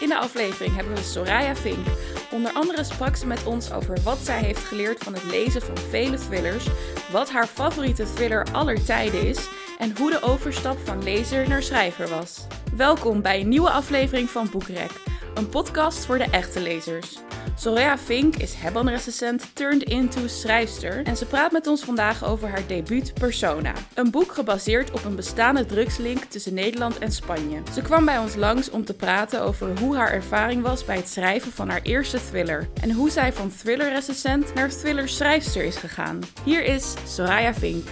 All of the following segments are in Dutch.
In de aflevering hebben we Soraya Fink. Onder andere sprak ze met ons over wat zij heeft geleerd van het lezen van vele thrillers, wat haar favoriete thriller aller tijden is en hoe de overstap van lezer naar schrijver was. Welkom bij een nieuwe aflevering van Boekrek, een podcast voor de echte lezers. Soraya Fink is Hebban-recensent turned into schrijfster en ze praat met ons vandaag over haar debuut Persona. Een boek gebaseerd op een bestaande drugslink tussen Nederland en Spanje. Ze kwam bij ons langs om te praten over hoe haar ervaring was bij het schrijven van haar eerste thriller en hoe zij van thriller-recensent naar thriller-schrijfster is gegaan. Hier is Soraya Fink.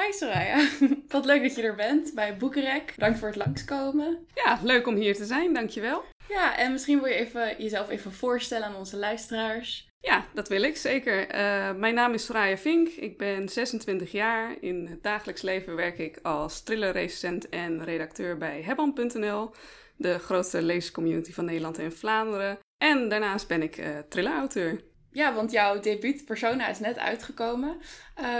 Hi Soraya, wat leuk dat je er bent bij Boekenrek. Bedankt voor het langskomen. Ja, leuk om hier te zijn, dankjewel. Ja, en misschien wil je even, jezelf even voorstellen aan onze luisteraars. Ja, dat wil ik zeker. Uh, mijn naam is Soraya Vink. Ik ben 26 jaar. In het dagelijks leven werk ik als thrillerrecensent en redacteur bij Hebban.nl, de grootste lezerscommunity van Nederland en Vlaanderen. En daarnaast ben ik uh, thrillerauteur. Ja, want jouw debuut Persona is net uitgekomen.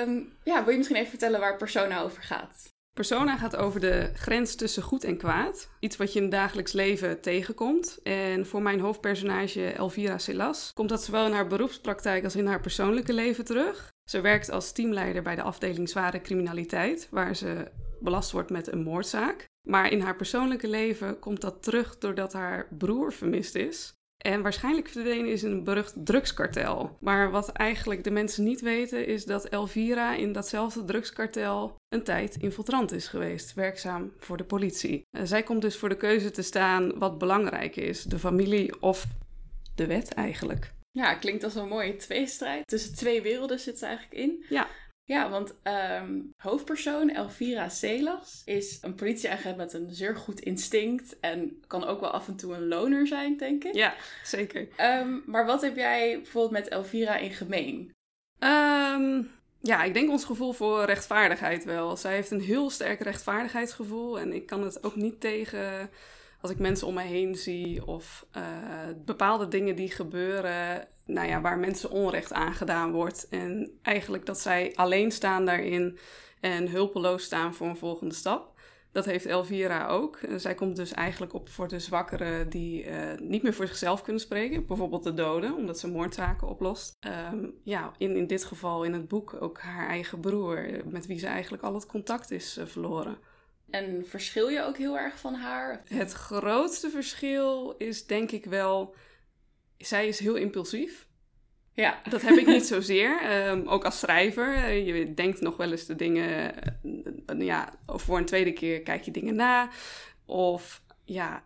Um, ja, wil je misschien even vertellen waar Persona over gaat? Persona gaat over de grens tussen goed en kwaad. Iets wat je in het dagelijks leven tegenkomt. En voor mijn hoofdpersonage Elvira Celas komt dat zowel in haar beroepspraktijk als in haar persoonlijke leven terug. Ze werkt als teamleider bij de afdeling zware criminaliteit, waar ze belast wordt met een moordzaak. Maar in haar persoonlijke leven komt dat terug doordat haar broer vermist is. En waarschijnlijk verdwenen is een berucht drugskartel. Maar wat eigenlijk de mensen niet weten, is dat Elvira in datzelfde drugskartel een tijd infiltrant is geweest, werkzaam voor de politie. Eh, zij komt dus voor de keuze te staan wat belangrijk is: de familie of de wet eigenlijk. Ja, klinkt als een mooie tweestrijd. Tussen twee werelden zit ze eigenlijk in. Ja. Ja, want um, hoofdpersoon Elvira Celas is een politieagent met een zeer goed instinct en kan ook wel af en toe een loner zijn, denk ik. Ja, zeker. Um, maar wat heb jij bijvoorbeeld met Elvira in gemeen? Um, ja, ik denk ons gevoel voor rechtvaardigheid wel. Zij heeft een heel sterk rechtvaardigheidsgevoel en ik kan het ook niet tegen als ik mensen om me heen zie of uh, bepaalde dingen die gebeuren nou ja, waar mensen onrecht aangedaan wordt. En eigenlijk dat zij alleen staan daarin en hulpeloos staan voor een volgende stap. Dat heeft Elvira ook. Zij komt dus eigenlijk op voor de zwakkeren die uh, niet meer voor zichzelf kunnen spreken. Bijvoorbeeld de doden, omdat ze moordzaken oplost. Um, ja, in, in dit geval in het boek ook haar eigen broer, met wie ze eigenlijk al het contact is verloren. En verschil je ook heel erg van haar? Het grootste verschil is denk ik wel zij is heel impulsief. Ja. Dat heb ik niet zozeer. Um, ook als schrijver. Eh, je denkt nog wel eens de dingen. Uh, ja, voor een tweede keer kijk je dingen na. Of ja,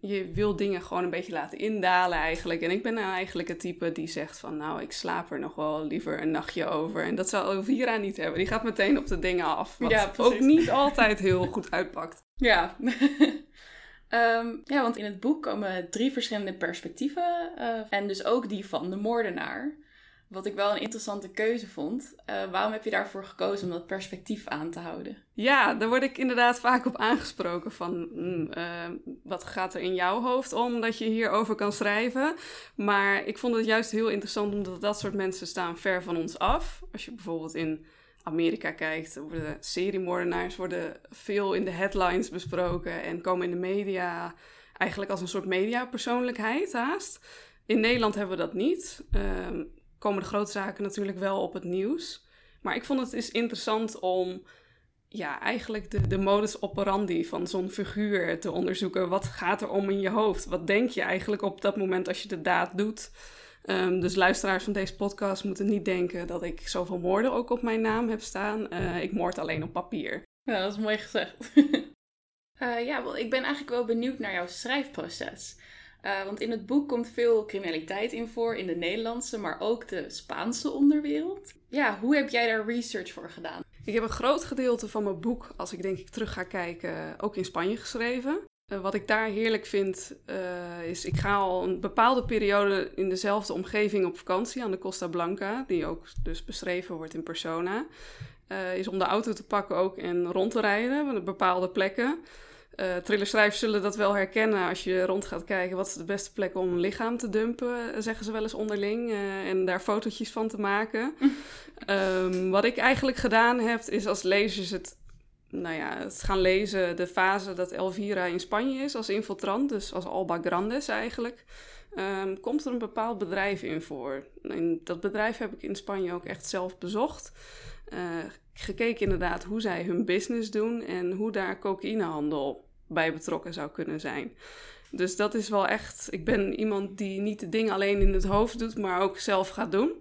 je wil dingen gewoon een beetje laten indalen eigenlijk. En ik ben nou eigenlijk het type die zegt van... nou, ik slaap er nog wel liever een nachtje over. En dat zal Elvira niet hebben. Die gaat meteen op de dingen af. Wat ja, ook niet altijd heel goed uitpakt. Ja. Um, ja, want in het boek komen drie verschillende perspectieven. Uh, en dus ook die van de moordenaar. Wat ik wel een interessante keuze vond. Uh, waarom heb je daarvoor gekozen om dat perspectief aan te houden? Ja, daar word ik inderdaad vaak op aangesproken van mm, uh, wat gaat er in jouw hoofd om dat je hierover kan schrijven. Maar ik vond het juist heel interessant omdat dat soort mensen staan ver van ons af. Als je bijvoorbeeld in Amerika kijkt, worden seriemoordenaars worden veel in de headlines besproken en komen in de media eigenlijk als een soort mediapersoonlijkheid haast. In Nederland hebben we dat niet. Um, komen de grote zaken natuurlijk wel op het nieuws. Maar ik vond het is interessant om ja, eigenlijk de, de modus operandi van zo'n figuur te onderzoeken. Wat gaat er om in je hoofd? Wat denk je eigenlijk op dat moment als je de daad doet? Um, dus luisteraars van deze podcast moeten niet denken dat ik zoveel moorden ook op mijn naam heb staan. Uh, ik moord alleen op papier. Ja, dat is mooi gezegd. uh, ja, wel, ik ben eigenlijk wel benieuwd naar jouw schrijfproces. Uh, want in het boek komt veel criminaliteit in voor, in de Nederlandse, maar ook de Spaanse onderwereld. Ja, hoe heb jij daar research voor gedaan? Ik heb een groot gedeelte van mijn boek, als ik denk ik terug ga kijken, ook in Spanje geschreven. Uh, wat ik daar heerlijk vind, uh, is ik ga al een bepaalde periode in dezelfde omgeving op vakantie aan de Costa Blanca, die ook dus beschreven wordt in persona. Is om de auto te pakken ook en rond te rijden op bepaalde plekken. Uh, thrillerschrijvers zullen dat wel herkennen als je rond gaat kijken. Wat is de beste plek om een lichaam te dumpen, zeggen ze wel eens onderling. Uh, en daar fotootjes van te maken. um, wat ik eigenlijk gedaan heb, is als lezers het nou ja, het gaan lezen, de fase dat Elvira in Spanje is als infiltrant, dus als Alba Grandes eigenlijk, ehm, komt er een bepaald bedrijf in voor. En dat bedrijf heb ik in Spanje ook echt zelf bezocht. Uh, gekeken inderdaad hoe zij hun business doen en hoe daar cocaïnehandel bij betrokken zou kunnen zijn. Dus dat is wel echt. Ik ben iemand die niet de dingen alleen in het hoofd doet, maar ook zelf gaat doen.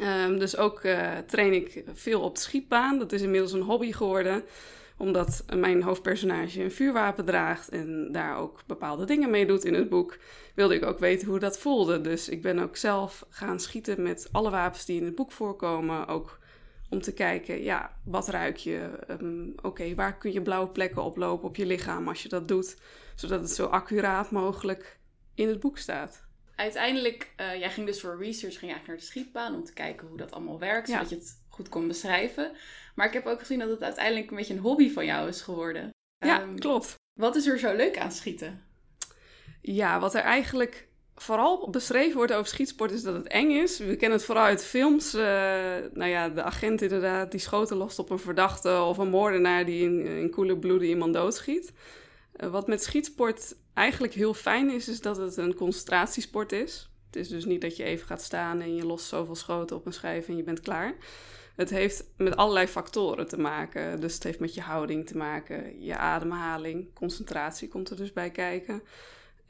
Um, dus ook uh, train ik veel op de schietbaan. Dat is inmiddels een hobby geworden, omdat mijn hoofdpersonage een vuurwapen draagt en daar ook bepaalde dingen mee doet in het boek. Wilde ik ook weten hoe dat voelde. Dus ik ben ook zelf gaan schieten met alle wapens die in het boek voorkomen. Ook om te kijken, ja, wat ruik je? Um, Oké, waar kun je blauwe plekken oplopen op je lichaam als je dat doet? Zodat het zo accuraat mogelijk in het boek staat. Uiteindelijk, uh, jij ging dus voor research ging eigenlijk naar de schietbaan om te kijken hoe dat allemaal werkt, zodat je het goed kon beschrijven. Maar ik heb ook gezien dat het uiteindelijk een beetje een hobby van jou is geworden. Ja, um, klopt. Wat is er zo leuk aan schieten? Ja, wat er eigenlijk vooral beschreven wordt over schietsport is dat het eng is. We kennen het vooral uit films. Uh, nou ja, de agent inderdaad die schoten lost op een verdachte of een moordenaar die in, in koele bloeden iemand doodschiet. Uh, wat met schietsport eigenlijk heel fijn is, is dat het een concentratiesport is. Het is dus niet dat je even gaat staan en je lost zoveel schoten op een schijf en je bent klaar. Het heeft met allerlei factoren te maken. Dus het heeft met je houding te maken, je ademhaling, concentratie komt er dus bij kijken.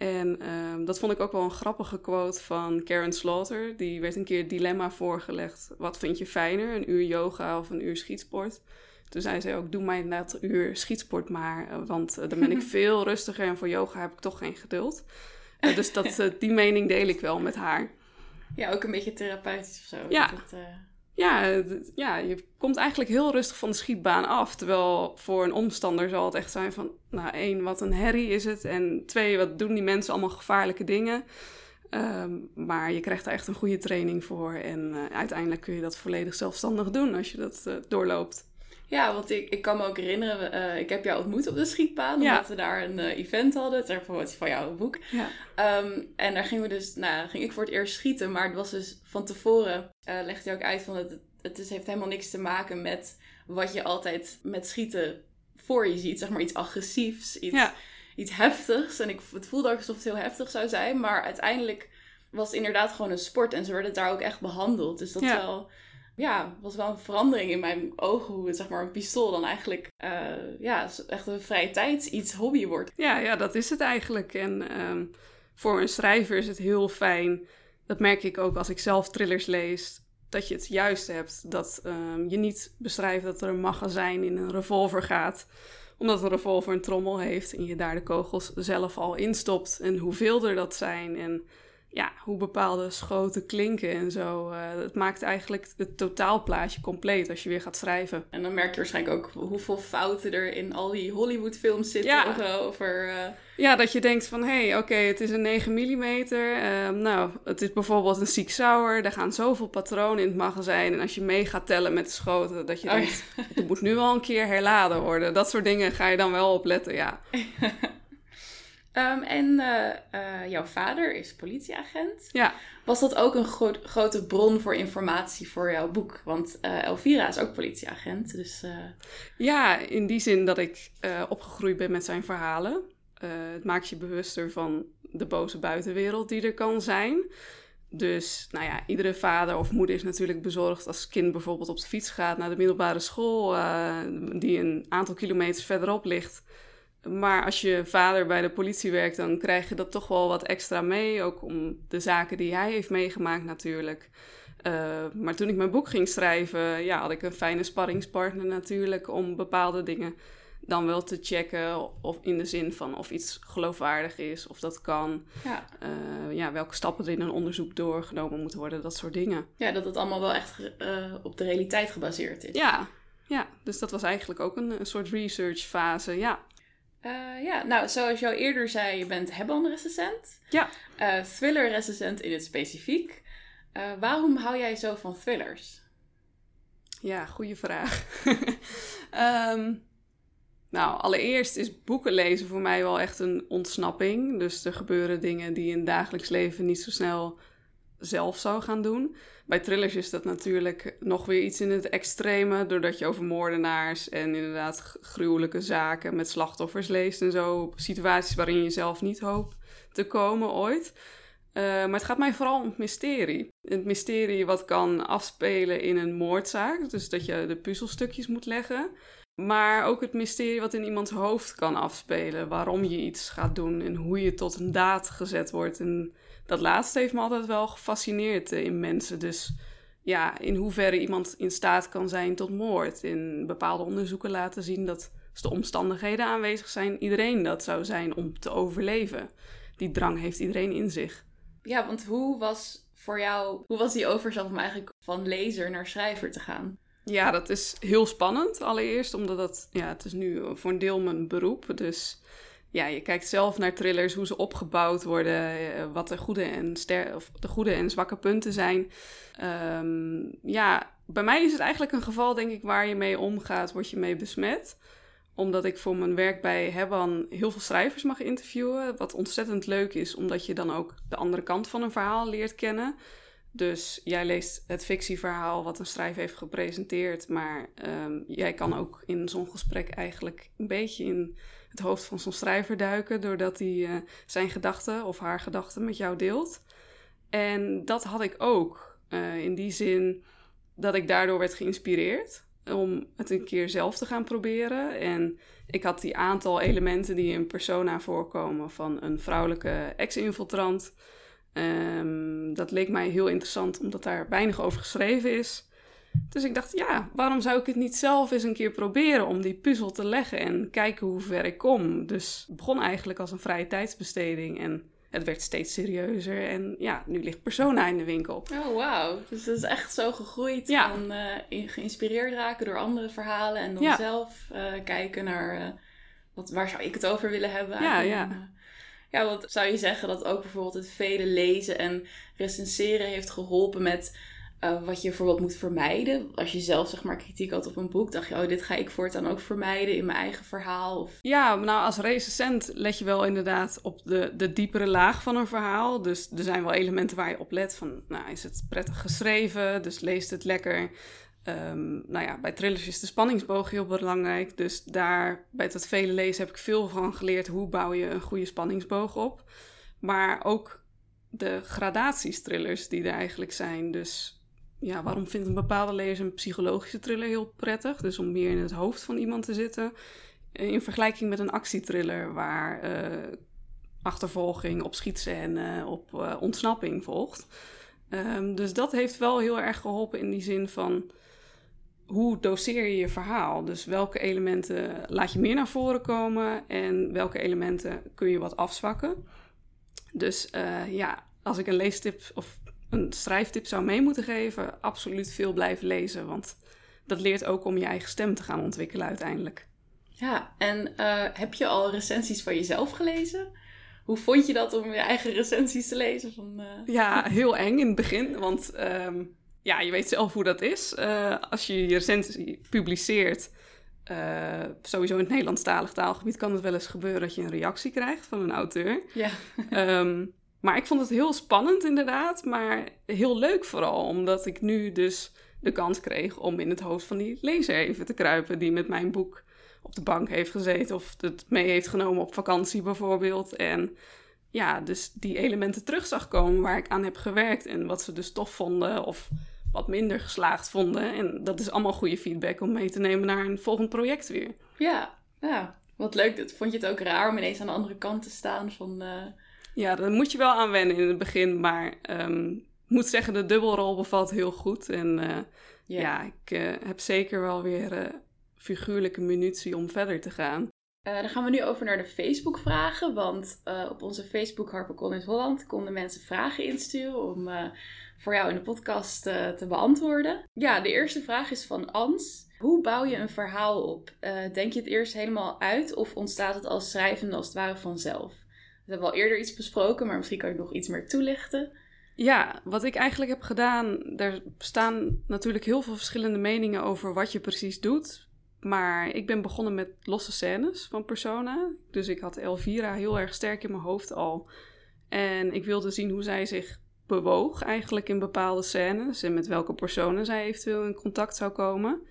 En um, dat vond ik ook wel een grappige quote van Karen Slaughter. Die werd een keer het dilemma voorgelegd. Wat vind je fijner, een uur yoga of een uur schietsport? Toen zei ze ook, doe mij net een uur schietsport maar. Eh, want uh, dan ben ik veel rustiger en voor yoga heb ik toch geen geduld. Uh, dus dat, die mening deel ik wel met haar. Ja, ook een beetje therapeutisch of zo. Ja. Dat, ja, ja, je komt eigenlijk heel rustig van de schietbaan af. Terwijl voor een omstander zal het echt zijn van... Nou, één, wat een herrie is het. En twee, wat doen die mensen allemaal gevaarlijke dingen. Um, maar je krijgt er echt een goede training voor. En uh, uiteindelijk kun je dat volledig zelfstandig doen als je dat uh, doorloopt. Ja, want ik, ik kan me ook herinneren, uh, ik heb jou ontmoet op de schietbaan, omdat we daar een uh, event hadden, ter promotie van jouw boek. Ja. Um, en daar gingen we dus, nou, ging ik voor het eerst schieten, maar het was dus van tevoren, uh, legde je ook uit van het, het is, heeft helemaal niks te maken met wat je altijd met schieten voor je ziet, zeg maar iets agressiefs, iets, ja. iets heftigs. En ik, het voelde ook alsof het heel heftig zou zijn, maar uiteindelijk was het inderdaad gewoon een sport en ze werden daar ook echt behandeld. Dus dat wel ja, was wel een verandering in mijn ogen hoe zeg maar, een pistool dan eigenlijk, uh, ja, echt een vrije tijd iets hobby wordt. Ja, ja, dat is het eigenlijk. En um, voor een schrijver is het heel fijn, dat merk ik ook als ik zelf thrillers lees, dat je het juist hebt. Dat um, je niet beschrijft dat er een magazijn in een revolver gaat, omdat een revolver een trommel heeft en je daar de kogels zelf al instopt en hoeveel er dat zijn en ja, hoe bepaalde schoten klinken en zo. Uh, het maakt eigenlijk het totaalplaatje compleet als je weer gaat schrijven. En dan merk je waarschijnlijk ook hoeveel fouten er in al die Hollywood-films zitten ja. over... Uh... Ja, dat je denkt van, hé, hey, oké, okay, het is een 9 mm. Uh, nou, het is bijvoorbeeld een Sig Sauer. Daar gaan zoveel patronen in het magazijn. En als je mee gaat tellen met de schoten, dat je oh, denkt, ja. het moet nu wel een keer herladen worden. Dat soort dingen ga je dan wel opletten, ja. Um, en uh, uh, jouw vader is politieagent. Ja. Was dat ook een gro grote bron voor informatie voor jouw boek? Want uh, Elvira is ook politieagent. Dus, Ja, in die zin dat ik opgegroeid ben met zijn verhalen. het maakt je bewuster van de boze buitenwereld die er kan zijn. Dus, nou ja, iedere vader of moeder is natuurlijk bezorgd als kind bijvoorbeeld op de fiets gaat naar de middelbare school, die een aantal kilometers verderop ligt. Maar als je vader bij de politie werkt, dan krijg je dat toch wel wat extra mee. Ook om de zaken die hij heeft meegemaakt natuurlijk. Uh, maar toen ik mijn boek ging schrijven, ja, had ik een fijne sparringspartner natuurlijk om bepaalde dingen dan wel te checken. Of in de zin van of iets geloofwaardig is, of dat kan. Ja. Uh, ja, welke stappen er in een onderzoek doorgenomen moeten worden, dat soort dingen. Ja, dat het allemaal wel echt uh, op de realiteit gebaseerd is. Ja, ja, dus dat was eigenlijk ook een, een soort research fase, ja. Uh, ja, nou, zoals je al eerder zei, je bent Hebban-recensent. Ja. Uh, Thriller-recensent in het specifiek. Uh, waarom hou jij zo van thrillers? Ja, goede vraag. um, nou, allereerst is boeken lezen voor mij wel echt een ontsnapping. Dus er gebeuren dingen die in het dagelijks leven niet zo snel zelf zou gaan doen. Bij thrillers is dat natuurlijk nog weer iets in het extreme, doordat je over moordenaars en inderdaad gruwelijke zaken met slachtoffers leest en zo. Situaties waarin je zelf niet hoopt te komen ooit. Uh, maar het gaat mij vooral om het mysterie. Het mysterie wat kan afspelen in een moordzaak, dus dat je de puzzelstukjes moet leggen. Maar ook het mysterie wat in iemands hoofd kan afspelen. Waarom je iets gaat doen en hoe je tot een daad gezet wordt. En dat laatste heeft me altijd wel gefascineerd eh, in mensen. Dus ja, in hoeverre iemand in staat kan zijn tot moord. In bepaalde onderzoeken laten zien dat als de omstandigheden aanwezig zijn, iedereen dat zou zijn om te overleven. Die drang heeft iedereen in zich. Ja, want hoe was voor jou, hoe was die overstap om eigenlijk van lezer naar schrijver te gaan? Ja, dat is heel spannend. Allereerst omdat dat, ja, het is nu voor een deel mijn beroep. Dus ja, je kijkt zelf naar thrillers, hoe ze opgebouwd worden, eh, wat de goede en, ster of de goede en zwakke punten zijn. Ehm, ja, bij mij is het eigenlijk een geval, denk ik, waar je mee omgaat, word je mee besmet omdat ik voor mijn werk bij Hebban heel veel schrijvers mag interviewen. Wat ontzettend leuk is, omdat je dan ook de andere kant van een verhaal leert kennen. Dus jij leest het fictieverhaal wat een schrijver heeft gepresenteerd. Maar um, jij kan ook in zo'n gesprek eigenlijk een beetje in het hoofd van zo'n schrijver duiken. Doordat hij uh, zijn gedachten of haar gedachten met jou deelt. En dat had ik ook. Uh, in die zin dat ik daardoor werd geïnspireerd om het een keer zelf te gaan proberen. En ik had die aantal elementen die in persona voorkomen van een vrouwelijke ex-infiltrant. Um, dat leek mij heel interessant, omdat daar weinig over geschreven is. Dus ik dacht, ja, waarom zou ik het niet zelf eens een keer proberen om die puzzel te leggen en kijken hoe ver ik kom? Dus het begon eigenlijk als een vrije tijdsbesteding en het werd steeds serieuzer. En ja, nu ligt Persona in de winkel. Oh, wauw. Dus dat is echt zo gegroeid. Ja. Van uh, geïnspireerd raken door andere verhalen. En dan zelf uh, kijken naar uh, wat, waar zou ik het over willen hebben. Ja, ja. Ja, wat zou je zeggen dat ook bijvoorbeeld het vele lezen en recenseren heeft geholpen met uh, wat je bijvoorbeeld moet vermijden. Als je zelf zeg maar kritiek had op een boek, dacht je, oh, dit ga ik voortaan ook vermijden in mijn eigen verhaal. Of... Ja, nou als recensent let je wel inderdaad op de, de diepere laag van een verhaal. Dus er zijn wel elementen waar je op let van, nou is het prettig geschreven, dus leest het lekker. Um, nou ja, bij thrillers is de spanningsboog heel belangrijk. Dus daar, bij het vele lezen, heb ik veel van geleerd. Hoe bouw je een goede spanningsboog op? Maar ook de gradaties thrillers die er eigenlijk zijn. Dus ja, waarom vindt een bepaalde lezer een psychologische thriller heel prettig? Dus om meer in het hoofd van iemand te zitten. In vergelijking met een actietriller waar uh, achtervolging op schietscène, op uh, ontsnapping volgt. Um, dus dat heeft wel heel erg geholpen in die zin van hoe doseer je je verhaal? Dus welke elementen laat je meer naar voren komen en welke elementen kun je wat afzwakken? Dus uh, ja, als ik een leestip of een schrijftip zou mee moeten geven, absoluut veel blijven lezen. Want dat leert ook om je eigen stem te gaan ontwikkelen uiteindelijk. Ja, en uh, heb je al recensies van jezelf gelezen? Hoe vond je dat om je eigen recensies te lezen? Van, uh... Ja, heel eng in het begin. Want um, ja, je weet zelf hoe dat is. Uh, als je je recensie publiceert, sowieso in het Nederlandstalig taalgebied, kan het wel eens gebeuren dat je een reactie krijgt van een auteur. Ja. um, Maar ik vond het heel spannend inderdaad, maar heel leuk vooral, omdat ik nu dus de kans kreeg om in het hoofd van die lezer even te kruipen die met mijn boek op de bank heeft gezeten of het mee heeft genomen op vakantie bijvoorbeeld. En ja, dus die elementen terug zag komen waar ik aan heb gewerkt en wat ze dus tof vonden of wat minder geslaagd vonden. En dat is allemaal goede feedback om mee te nemen naar een volgend project weer. Ja, ja. Wat leuk. Vond je het ook raar om ineens aan de andere kant te staan van... Uh ja, daar moet je wel aan wennen in het begin. Maar um, ik moet zeggen, de dubbelrol bevalt heel goed. En uh, ja, ik uh, heb zeker wel weer figuurlijke munitie om verder te gaan. Dan gaan we nu over naar de Facebook-vragen. Want op onze Facebook HarperCollins Holland konden mensen vragen insturen om voor jou in de podcast te beantwoorden. Ja, de eerste vraag is van Ans. Hoe bouw je een verhaal op? denk je het eerst helemaal uit of ontstaat het als schrijvende als het ware vanzelf? We hebben al eerder iets besproken, maar misschien kan je nog iets meer toelichten. Ja, wat ik eigenlijk heb gedaan, er staan natuurlijk heel veel verschillende meningen over wat je precies doet. Maar ik ben begonnen met losse scènes van Persona. Dus ik had Elvira heel erg sterk in mijn hoofd al. En ik wilde zien hoe zij zich bewoog eigenlijk in bepaalde scènes en met welke personen zij eventueel in contact zou komen.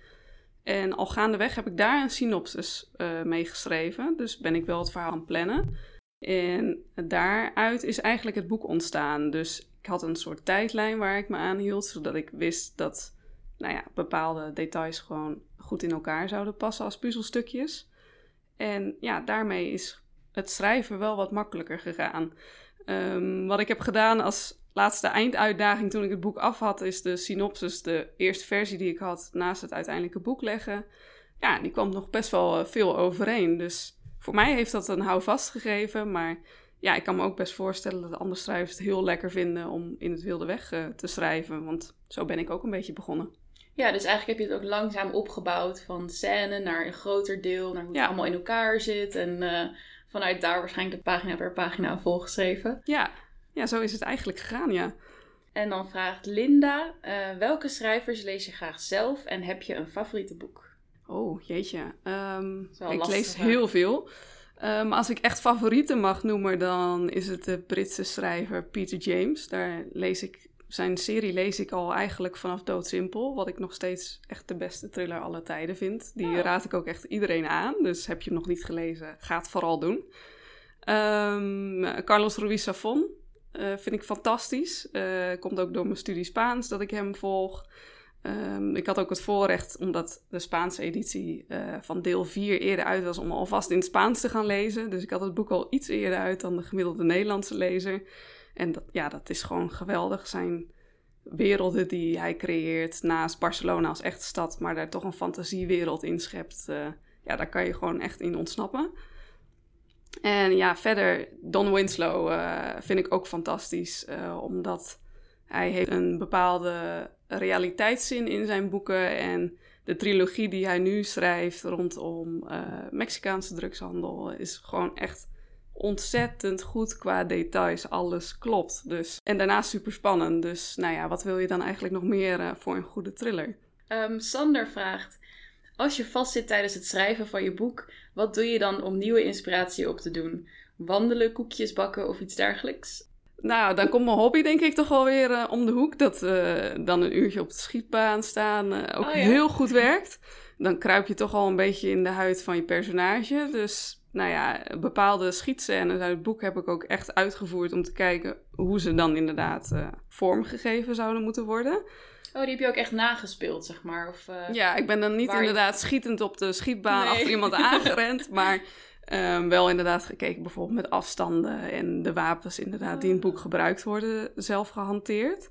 En al gaandeweg heb ik daar een synopsis uh, mee geschreven, dus ben ik wel het verhaal aan het plannen. En daaruit is eigenlijk het boek ontstaan. Dus ik had een soort tijdlijn waar ik me aan hield, zodat ik wist dat nou ja, bepaalde details gewoon goed in elkaar zouden passen als puzzelstukjes. En ja, daarmee is het schrijven wel wat makkelijker gegaan. Um, wat ik heb gedaan als laatste einduitdaging toen ik het boek af had, is de synopsis, de eerste versie die ik had, naast het uiteindelijke boek leggen. Ja, die kwam nog best wel eh, veel overeen. Dus voor mij heeft dat een houvast gegeven. Maar ja, ik kan me ook best voorstellen dat andere schrijvers het heel lekker vinden om in het wilde weg uh, te schrijven. Want zo ben ik ook een beetje begonnen. Ja, dus eigenlijk heb je het ook langzaam opgebouwd van scène naar een groter deel, naar hoe het allemaal in elkaar zit. En uh, vanuit daar waarschijnlijk de pagina per pagina volgeschreven. Ja, ja, zo is het eigenlijk gegaan, ja. En dan vraagt Linda, uh, welke schrijvers lees je graag zelf en heb je een favoriete boek? Oh, jeetje. Um, ik lees heel veel. Um, als ik echt favorieten mag noemen, dan is het de Britse schrijver Peter James. Daar lees ik, zijn serie lees ik al eigenlijk vanaf doodsimpel. Wat ik nog steeds echt de beste thriller aller tijden vind. Die oh. raad ik ook echt iedereen aan. Dus heb je hem nog niet gelezen, ga het vooral doen. Um, Carlos Ruiz Zafón uh, vind ik fantastisch. Uh, komt ook door mijn studie Spaans dat ik hem volg. Um, ik had ook het voorrecht, omdat de Spaanse editie uh, van deel 4 eerder uit was, om alvast in het Spaans te gaan lezen. Dus ik had het boek al iets eerder uit dan de gemiddelde Nederlandse lezer. En dat, ja, dat is gewoon geweldig. Zijn werelden die hij creëert naast Barcelona als echte stad, maar daar toch een fantasiewereld in schept. Uh, ja, daar kan je gewoon echt in ontsnappen. En ja, verder, Don Winslow uh, vind ik ook fantastisch, omdat hij heeft een bepaalde realiteitszin in zijn boeken. En de trilogie die hij nu schrijft rondom Mexicaanse drugshandel is gewoon echt ontzettend goed qua details. Alles klopt. Dus. En daarnaast super spannend. Dus nou ja, wat wil je dan eigenlijk nog meer uh, voor een goede thriller? Um, Sander vraagt: Als je vastzit tijdens het schrijven van je boek, wat doe je dan om nieuwe inspiratie op te doen? Wandelen, koekjes bakken of iets dergelijks? Nou, dan komt mijn hobby denk ik toch wel weer uh, om de hoek. Dat uh, dan een uurtje op de schietbaan staan ook oh, ja. heel goed werkt. Dan kruip je toch al een beetje in de huid van je personage. Dus nou ja, bepaalde schietscènes uit het boek heb ik ook echt uitgevoerd... om te kijken hoe ze dan inderdaad vormgegeven zouden moeten worden. Oh, die heb je ook echt nagespeeld, zeg maar? Of, ja, ik ben dan niet inderdaad schietend op de schietbaan nee. achter iemand aangerend... maar Um, wel inderdaad gekeken bijvoorbeeld met afstanden en de wapens inderdaad die in het boek gebruikt worden zelf gehanteerd.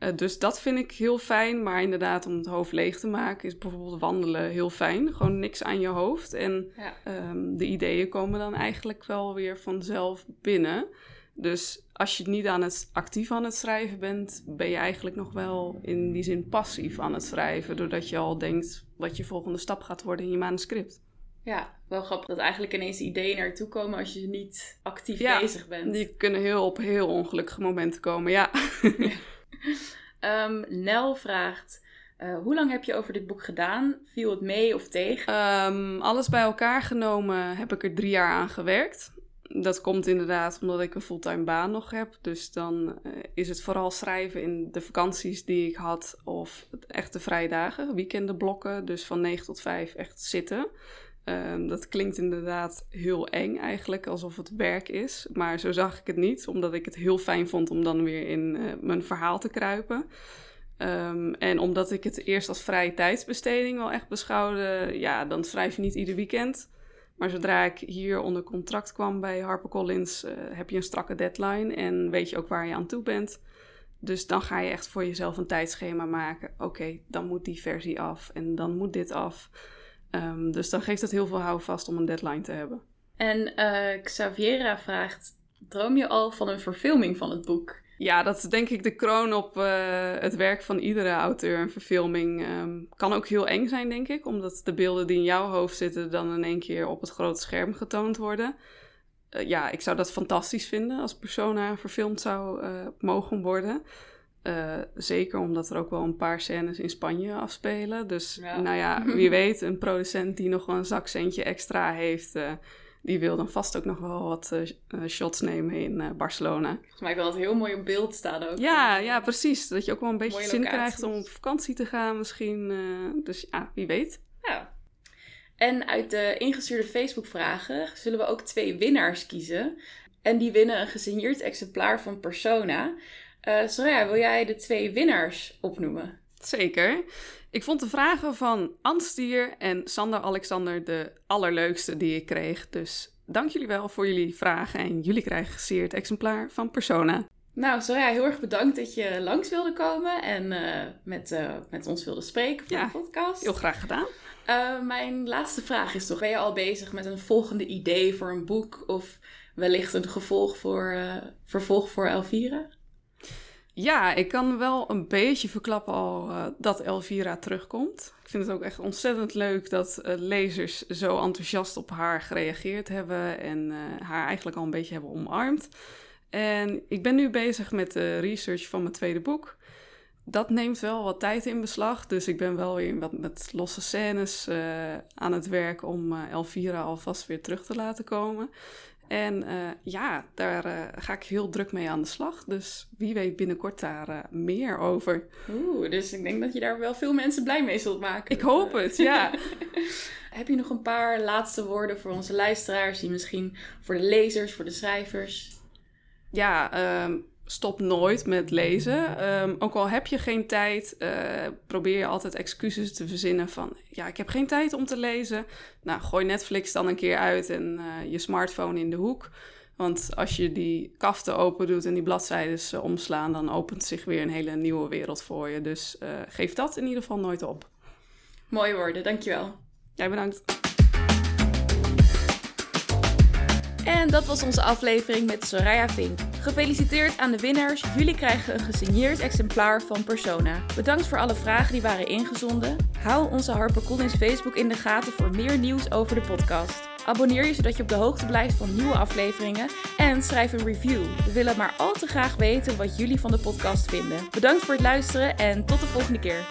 Uh, dus dat vind ik heel fijn, maar inderdaad om het hoofd leeg te maken is bijvoorbeeld wandelen heel fijn. Gewoon niks aan je hoofd en ja. um, de ideeën komen dan eigenlijk wel weer vanzelf binnen. Dus als je niet aan het, actief aan het schrijven bent, ben je eigenlijk nog wel in die zin passief aan het schrijven. Doordat je al denkt wat je volgende stap gaat worden in je manuscript. Ja, wel grappig dat eigenlijk ineens ideeën naartoe komen als je niet actief bezig bent. Die kunnen heel op heel ongelukkige momenten komen, ja. ja. Um, Nel vraagt: uh, hoe lang heb je over dit boek gedaan? Viel het mee of tegen? Um, alles bij elkaar genomen heb ik er drie jaar aan gewerkt. Dat komt inderdaad omdat ik een fulltime baan nog heb. Dus dan uh, is het vooral schrijven in de vakanties die ik had of echte vrijdagen, weekendenblokken. Dus van 9 tot 5 echt zitten. Um, dat klinkt inderdaad heel eng eigenlijk, alsof het werk is. Maar zo zag ik het niet, omdat ik het heel fijn vond om dan weer in uh, mijn verhaal te kruipen. Um, en omdat ik het eerst als vrije tijdsbesteding wel echt beschouwde, ja, dan schrijf je niet ieder weekend. Maar zodra ik hier onder contract kwam bij HarperCollins, uh, heb je een strakke deadline en weet je ook waar je aan toe bent. Dus dan ga je echt voor jezelf een tijdschema maken. Oké, dan moet die versie af en dan moet dit af. Um, dus dan geeft het heel veel houvast om een deadline te hebben. En uh, Xaviera vraagt: Droom je al van een verfilming van het boek? Ja, dat is denk ik de kroon op uh, het werk van iedere auteur. Een verfilming um, kan ook heel eng zijn, denk ik, omdat de beelden die in jouw hoofd zitten dan in één keer op het grote scherm getoond worden. Uh, ja, ik zou dat fantastisch vinden als Persona verfilmd zou mogen worden. Uh, zeker omdat er ook wel een paar scènes in Spanje afspelen. Dus nou ja, wie weet, een producent die nog een zakcentje extra heeft, uh, die wil dan vast ook nog wel wat shots nemen in Barcelona. Volgens mij wil het heel mooi op beeld staan ook. Ja, ja, precies. Dat je ook wel een beetje zin krijgt om op vakantie te gaan misschien. dus ja, wie weet. Ja. En uit de ingestuurde Facebook-vragen zullen we ook twee winnaars kiezen. En die winnen een gesigneerd exemplaar van Persona. Uh, Soraya, wil jij de twee winnaars opnoemen? Zeker. Ik vond de vragen van Anstier en Sander Alexander de allerleukste die ik kreeg. Dus dank jullie wel voor jullie vragen en jullie krijgen een gesigneerd exemplaar van Persona. Nou, Soraya, heel erg bedankt dat je langs wilde komen en uh, met, uh, met ons wilde spreken voor de podcast. Heel graag gedaan. Uh, mijn laatste vraag is toch: ben je al bezig met een volgende idee voor een boek of wellicht een gevolg voor, vervolg voor Elvira? Ja, ik kan wel een beetje verklappen al uh, dat Elvira terugkomt. Ik vind het ook echt ontzettend leuk dat lezers zo enthousiast op haar gereageerd hebben en haar eigenlijk al een beetje hebben omarmd. En ik ben nu bezig met de research van mijn tweede boek dat neemt wel wat tijd in beslag. Dus ik ben wel weer wat met losse scènes aan het werk om Elvira alvast weer terug te laten komen. En uh, ja, daar ga ik heel druk mee aan de slag. Dus wie weet binnenkort daar meer over. Oeh, dus ik denk dat je daar wel veel mensen blij mee zult maken. Ik hoop het, ja. Heb je nog een paar laatste woorden voor onze luisteraars, die misschien voor de lezers, voor de schrijvers? Ja, um, stop nooit met lezen. Um, ook al heb je geen tijd, uh, probeer je altijd excuses te verzinnen van... ja, ik heb geen tijd om te lezen. Nou, gooi Netflix dan een keer uit en uh, je smartphone in de hoek. Want als je die kaften open doet en die bladzijden uh, omslaan... dan opent zich weer een hele nieuwe wereld voor je. Dus geef dat in ieder geval nooit op. Mooie woorden, dankjewel. Jij bedankt. En dat was onze aflevering met Soraya Vink. Gefeliciteerd aan de winnaars. Jullie krijgen een gesigneerd exemplaar van Persona. Bedankt voor alle vragen die waren ingezonden. Hou onze HarperCollins Facebook in de gaten voor meer nieuws over de podcast. Abonneer je zodat je op de hoogte blijft van nieuwe afleveringen. En schrijf een review. We willen maar al te graag weten wat jullie van de podcast vinden. Bedankt voor het luisteren en tot de volgende keer.